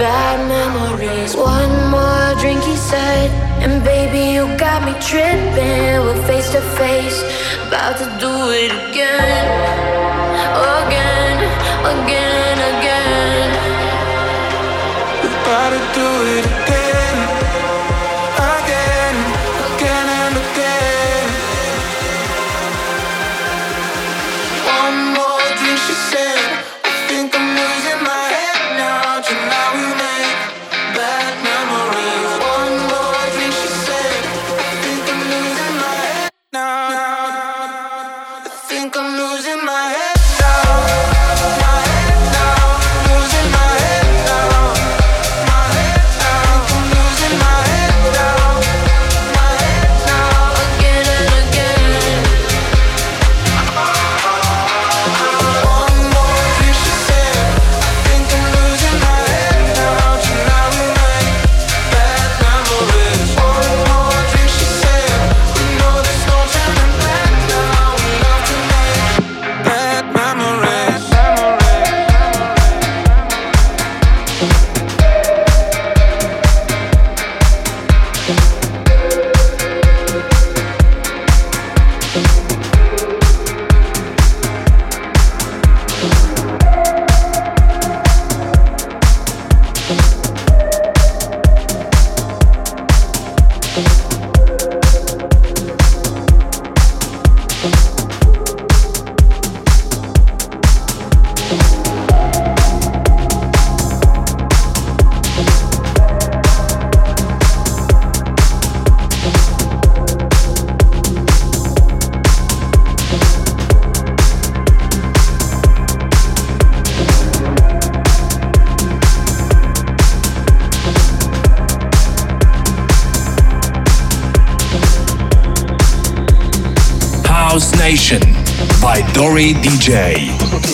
bad memories. One more drink, he said, and baby, you got me tripping. We're face to face, about to do it again, again, again, again. About to do it Dori DJ.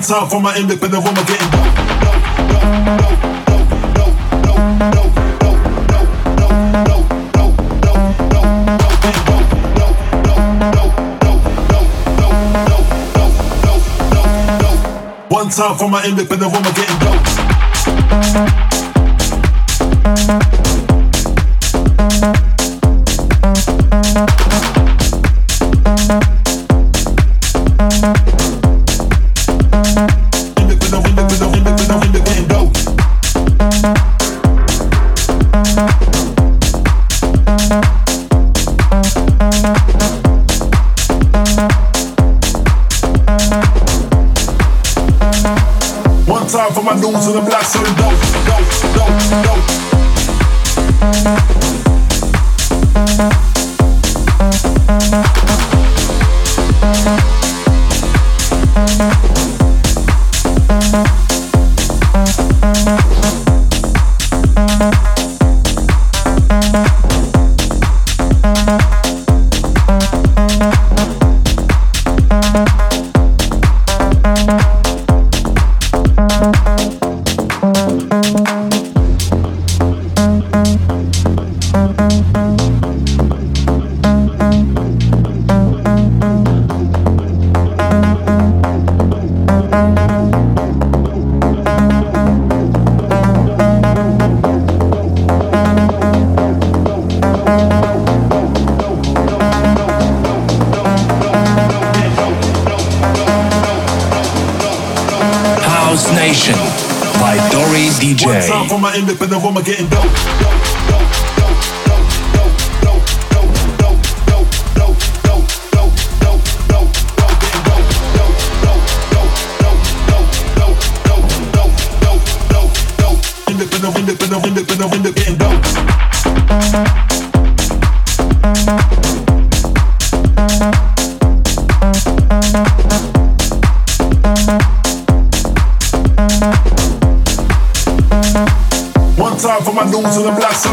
Time for my independent woman getting One time for my independent woman getting dope. Independent woman getting dope. Independent, independent, independent, independent, getting dope. from my nose to the black, so.